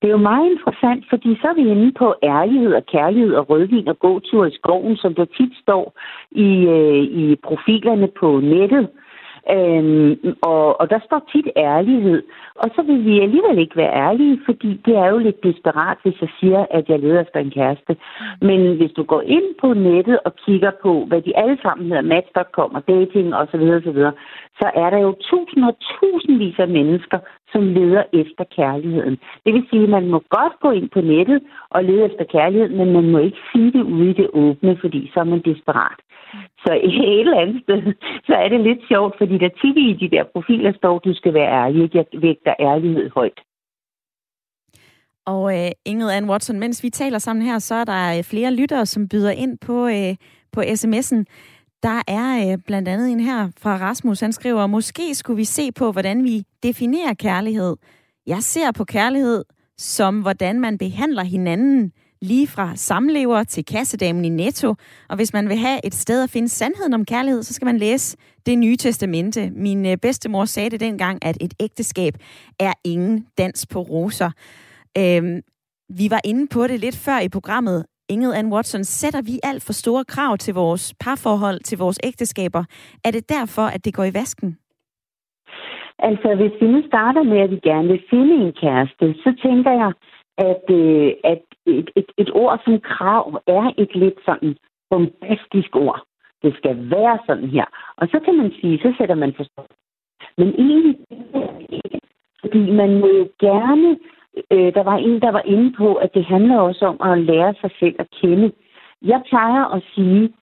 Det er jo meget interessant, fordi så er vi inde på ærlighed og kærlighed og rødvin og gåtur i skoven, som der tit står i, øh, i profilerne på nettet. Øhm, og, og der står tit ærlighed. Og så vil vi alligevel ikke være ærlige, fordi det er jo lidt desperat, hvis jeg siger, at jeg leder efter en kæreste. Men hvis du går ind på nettet og kigger på, hvad de alle sammen hedder, Match.com og dating osv., osv., så er der jo tusind og tusindvis af mennesker, som leder efter kærligheden. Det vil sige, at man må godt gå ind på nettet og lede efter kærlighed, men man må ikke sige det ude i det åbne, fordi så er man desperat. Så et eller andet sted, så er det lidt sjovt, fordi der tit i de der profiler står, du skal være ærlig. Jeg vægter ærlighed højt. Og uh, Ingrid Ann Watson, mens vi taler sammen her, så er der øh, flere lyttere, som byder ind på, uh, på sms'en. Der er uh, blandt andet en her fra Rasmus, han skriver, måske skulle vi se på, hvordan vi definerer kærlighed. Jeg ser på kærlighed som, hvordan man behandler hinanden, lige fra samlever til kassedamen i Netto. Og hvis man vil have et sted at finde sandheden om kærlighed, så skal man læse det nye testamente. Min øh, bedstemor sagde det dengang, at et ægteskab er ingen dans på roser. Øhm, vi var inde på det lidt før i programmet. Inget Ann Watson, sætter vi alt for store krav til vores parforhold, til vores ægteskaber? Er det derfor, at det går i vasken? Altså, hvis vi nu starter med, at vi gerne vil finde en kæreste, så tænker jeg, at, øh, at et, et, et ord som krav er et lidt sådan bombastisk ord. Det skal være sådan her. Og så kan man sige, så sætter man forstå. Men egentlig ikke. Fordi man må jo gerne... Øh, der var en, der var inde på, at det handler også om at lære sig selv at kende. Jeg plejer at sige,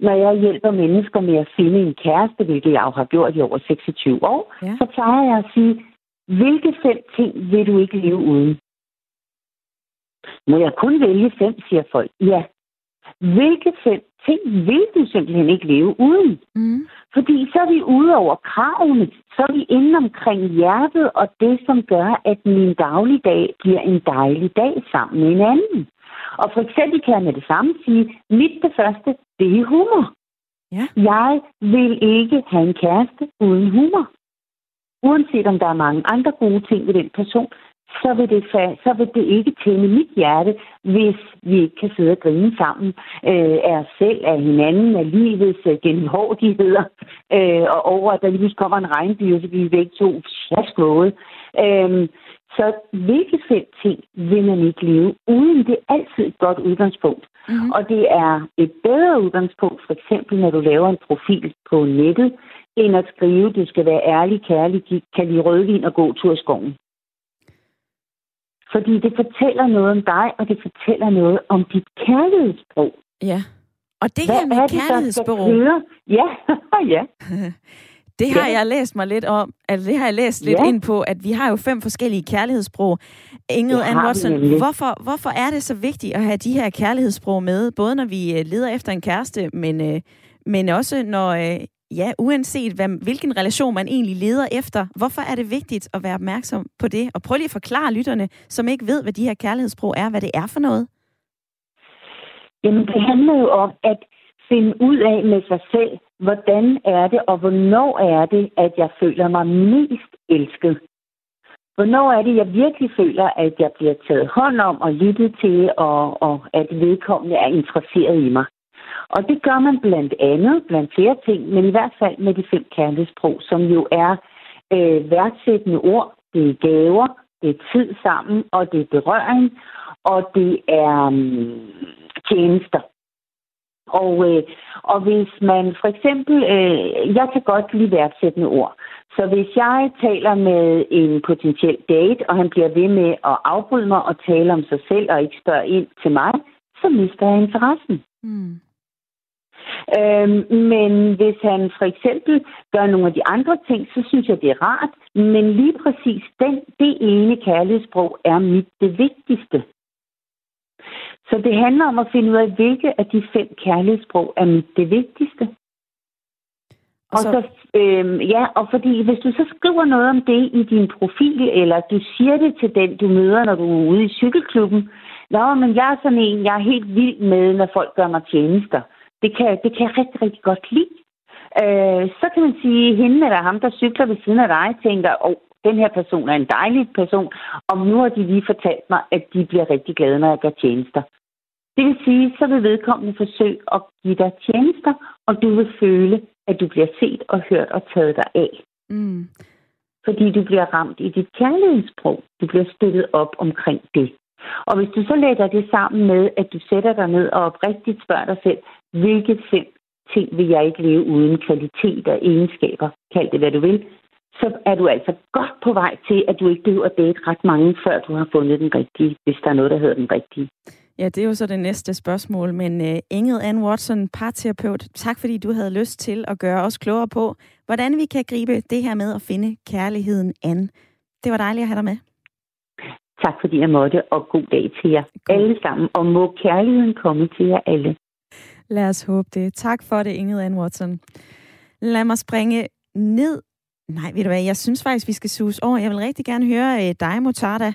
når jeg hjælper mennesker med at finde en kæreste, hvilket jeg jo har gjort i over 26 år, ja. så plejer jeg at sige, hvilke fem ting vil du ikke leve uden? Må jeg kun vælge fem, siger folk. Ja. Hvilke fem ting vil du simpelthen ikke leve uden? Mm. Fordi så er vi ude over kravene, så er vi inde omkring hjertet og det, som gør, at min dagligdag bliver en dejlig dag sammen med en anden. Og for eksempel kan jeg med det samme sige, mit det første, det er humor. Ja. Jeg vil ikke have en kæreste uden humor. Uanset om der er mange andre gode ting ved den person, så vil, det, så vil det ikke tænde mit hjerte, hvis vi ikke kan sidde og grine sammen øh, af os selv, af hinanden, af livets øh, gennemhårdigheder, øh, og over, at der lige kommer en regnby, og så bliver vi begge to fjaskvåde. Øh, så hvilke fem ting vil man ikke leve uden? Det er altid et godt udgangspunkt. Mm-hmm. Og det er et bedre udgangspunkt, for eksempel når du laver en profil på nettet, end at skrive, du skal være ærlig, kærlig, kan lide rødvin og gå tur i skoven. Fordi det fortæller noget om dig, og det fortæller noget om dit kærlighedssprog. Ja. Og det Hvad her med kærlighedssprog... Ja, ja. Det har ja. jeg læst mig lidt om, altså det har jeg læst lidt ja. ind på, at vi har jo fem forskellige kærlighedssprog. Ingrid Ann Watson, hvorfor, hvorfor er det så vigtigt at have de her kærlighedssprog med, både når vi øh, leder efter en kæreste, men, øh, men også når, øh, ja, uanset hvad, hvilken relation man egentlig leder efter, hvorfor er det vigtigt at være opmærksom på det? Og prøv lige at forklare lytterne, som ikke ved, hvad de her kærlighedssprog er, hvad det er for noget. Jamen, det handler jo om at finde ud af med sig selv, hvordan er det, og hvornår er det, at jeg føler mig mest elsket. Hvornår er det, jeg virkelig føler, at jeg bliver taget hånd om og lyttet til, og, og at vedkommende er interesseret i mig. Og det gør man blandt andet, blandt flere ting, men i hvert fald med de fem kærlighedssprog, som jo er øh, værdsættende ord, det er gaver, det er tid sammen, og det er berøring, og det er øh, tjenester. Og, øh, og hvis man for eksempel, øh, jeg kan godt lide værdsættende ord, så hvis jeg taler med en potentiel date, og han bliver ved med at afbryde mig og tale om sig selv og ikke spørge ind til mig, så mister jeg interessen. Mm. Øhm, men hvis han for eksempel gør nogle af de andre ting, så synes jeg, det er rart. Men lige præcis den, det ene kærlighedssprog er mit det vigtigste. Så det handler om at finde ud af, hvilke af de fem kærlighedssprog er mit det vigtigste. Og så, og så øhm, ja, og fordi hvis du så skriver noget om det i din profil, eller du siger det til den, du møder, når du er ude i cykelklubben, Nå, men jeg er sådan en, jeg er helt vild med, når folk gør mig tjenester. Det kan, det kan jeg rigtig, rigtig godt lide. Øh, så kan man sige, at hende eller ham, der cykler ved siden af dig, tænker, åh, oh, den her person er en dejlig person, og nu har de lige fortalt mig, at de bliver rigtig glade, når jeg gør tjenester. Det vil sige, så vil vedkommende forsøge at give dig tjenester, og du vil føle, at du bliver set og hørt og taget dig af. Mm. Fordi du bliver ramt i dit kærlighedssprog. Du bliver støttet op omkring det. Og hvis du så lægger det sammen med, at du sætter dig ned og oprigtigt spørger dig selv, hvilke fem ting vil jeg ikke leve uden kvalitet og egenskaber, kald det hvad du vil, så er du altså godt på vej til, at du ikke behøver at date ret mange, før du har fundet den rigtige, hvis der er noget, der hedder den rigtige. Ja, det er jo så det næste spørgsmål, men uh, Ingrid Ann Watson, parterapeut, tak fordi du havde lyst til at gøre os klogere på, hvordan vi kan gribe det her med at finde kærligheden an. Det var dejligt at have dig med. Tak fordi jeg måtte, og god dag til jer god. alle sammen, og må kærligheden komme til jer alle. Lad os håbe det. Tak for det, Ingrid Ann Watson. Lad mig springe ned. Nej, ved du hvad, jeg synes faktisk, vi skal suge over. Jeg vil rigtig gerne høre øh, dig, Motarda.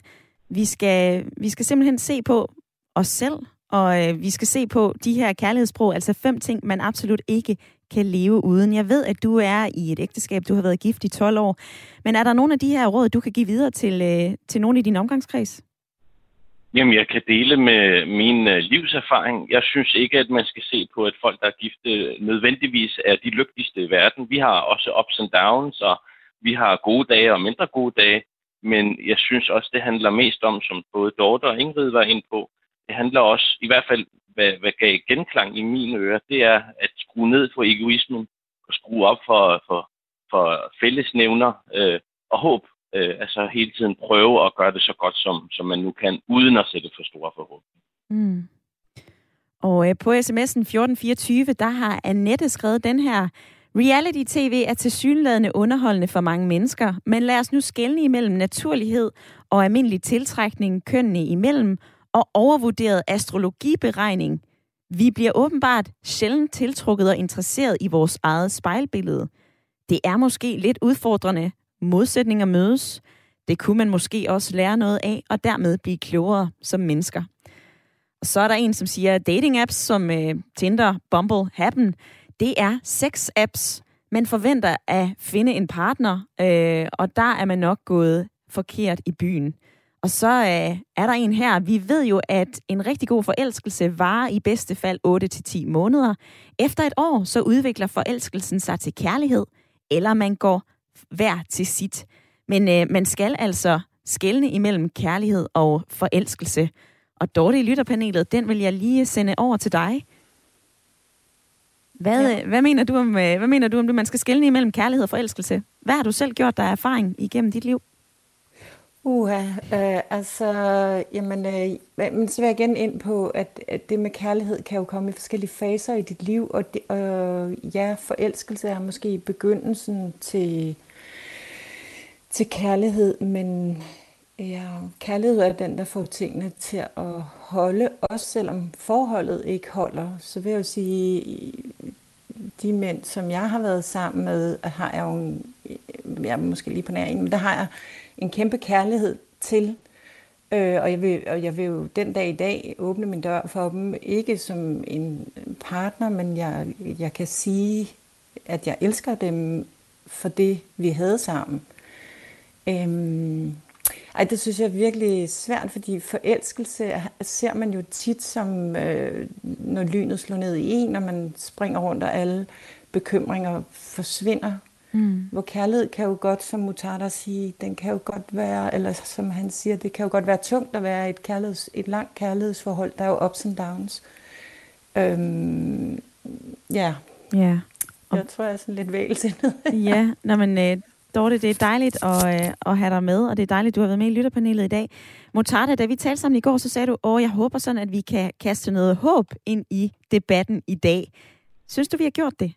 Vi skal, vi skal simpelthen se på os selv, og øh, vi skal se på de her kærlighedssprog, altså fem ting, man absolut ikke kan leve uden. Jeg ved, at du er i et ægteskab, du har været gift i 12 år, men er der nogle af de her råd, du kan give videre til, øh, til nogle i din omgangskreds? Jamen, jeg kan dele med min øh, livserfaring. Jeg synes ikke, at man skal se på, at folk, der er gifte, øh, nødvendigvis er de lykkeligste i verden. Vi har også ups and downs, og vi har gode dage og mindre gode dage. Men jeg synes også, det handler mest om, som både Dorte og Ingrid var ind på, det handler også, i hvert fald hvad, hvad gav genklang i mine ører, det er at skrue ned for egoismen og skrue op for, for, for fællesnævner øh, og håb øh, altså hele tiden prøve at gøre det så godt, som, som man nu kan, uden at sætte for store forhåbninger. Mm. Og øh, på sms'en 1424, der har Annette skrevet den her. Reality-tv er tilsyneladende underholdende for mange mennesker, men lad os nu skælne imellem naturlighed og almindelig tiltrækning kønnene imellem og overvurderet astrologiberegning. Vi bliver åbenbart sjældent tiltrukket og interesseret i vores eget spejlbillede. Det er måske lidt udfordrende. Modsætninger mødes. Det kunne man måske også lære noget af, og dermed blive klogere som mennesker. Og så er der en, som siger, at dating-apps som øh, Tinder, Bumble, Happen, det er sex-apps. Man forventer at finde en partner, øh, og der er man nok gået forkert i byen. Og så øh, er der en her. Vi ved jo, at en rigtig god forelskelse varer i bedste fald 8-10 måneder. Efter et år, så udvikler forelskelsen sig til kærlighed, eller man går hver til sit. Men øh, man skal altså skelne imellem kærlighed og forelskelse. Og Dorte i lytterpanelet, den vil jeg lige sende over til dig. Hvad, ja. hvad, mener du om, øh, hvad mener du om det, man skal skelne imellem kærlighed og forelskelse? Hvad har du selv gjort, der er erfaring igennem dit liv? Uha, øh, altså, jamen, øh, men så vil jeg igen ind på, at, at det med kærlighed kan jo komme i forskellige faser i dit liv, og det, øh, ja, forelskelse er måske begyndelsen til, til kærlighed, men ja, kærlighed er den, der får tingene til at holde, også selvom forholdet ikke holder. Så vil jeg jo sige, de mænd, som jeg har været sammen med, har jeg jo en, jeg er måske lige på nær en, men der har jeg en kæmpe kærlighed til. Øh, og, jeg vil, og jeg vil jo den dag i dag åbne min dør for dem, ikke som en partner, men jeg, jeg kan sige, at jeg elsker dem for det, vi havde sammen. Øhm, ej, det synes jeg er virkelig svært, fordi forelskelse ser man jo tit som, øh, når lynet slår ned i en, og man springer rundt, og alle bekymringer forsvinder. Mm. Hvor kærlighed kan jo godt, som Mutada siger, den kan jo godt være, eller som han siger, det kan jo godt være tungt at være et, kærligheds, et langt kærlighedsforhold. Der er jo ups and downs. Øhm, ja. Ja. Og... Jeg tror, jeg er sådan lidt vælsindet. ja, Nå, men øh, Dorte, det er dejligt at, øh, at have dig med, og det er dejligt, at du har været med i lytterpanelet i dag. Mutada, da vi talte sammen i går, så sagde du, at jeg håber sådan, at vi kan kaste noget håb ind i debatten i dag. Synes du, vi har gjort det?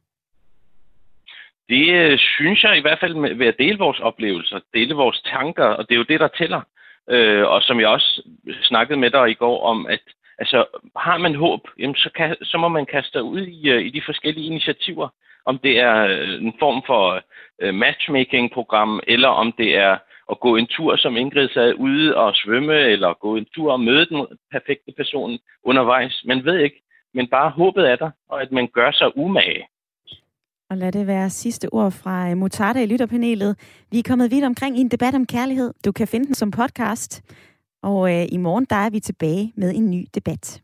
Det øh, synes jeg i hvert fald ved at dele vores oplevelser, dele vores tanker, og det er jo det, der tæller. Øh, og som jeg også snakkede med dig i går om, at altså, har man håb, jamen, så, kan, så må man kaste ud i, øh, i de forskellige initiativer. Om det er øh, en form for uh, matchmaking-program, eller om det er at gå en tur, som Ingrid sagde, ude og svømme, eller gå en tur og møde den perfekte person undervejs. Man ved ikke, men bare håbet er der, og at man gør sig umage. Og lad det være sidste ord fra øh, i lytterpanelet. Vi er kommet vidt omkring i en debat om kærlighed. Du kan finde den som podcast. Og øh, i morgen der er vi tilbage med en ny debat.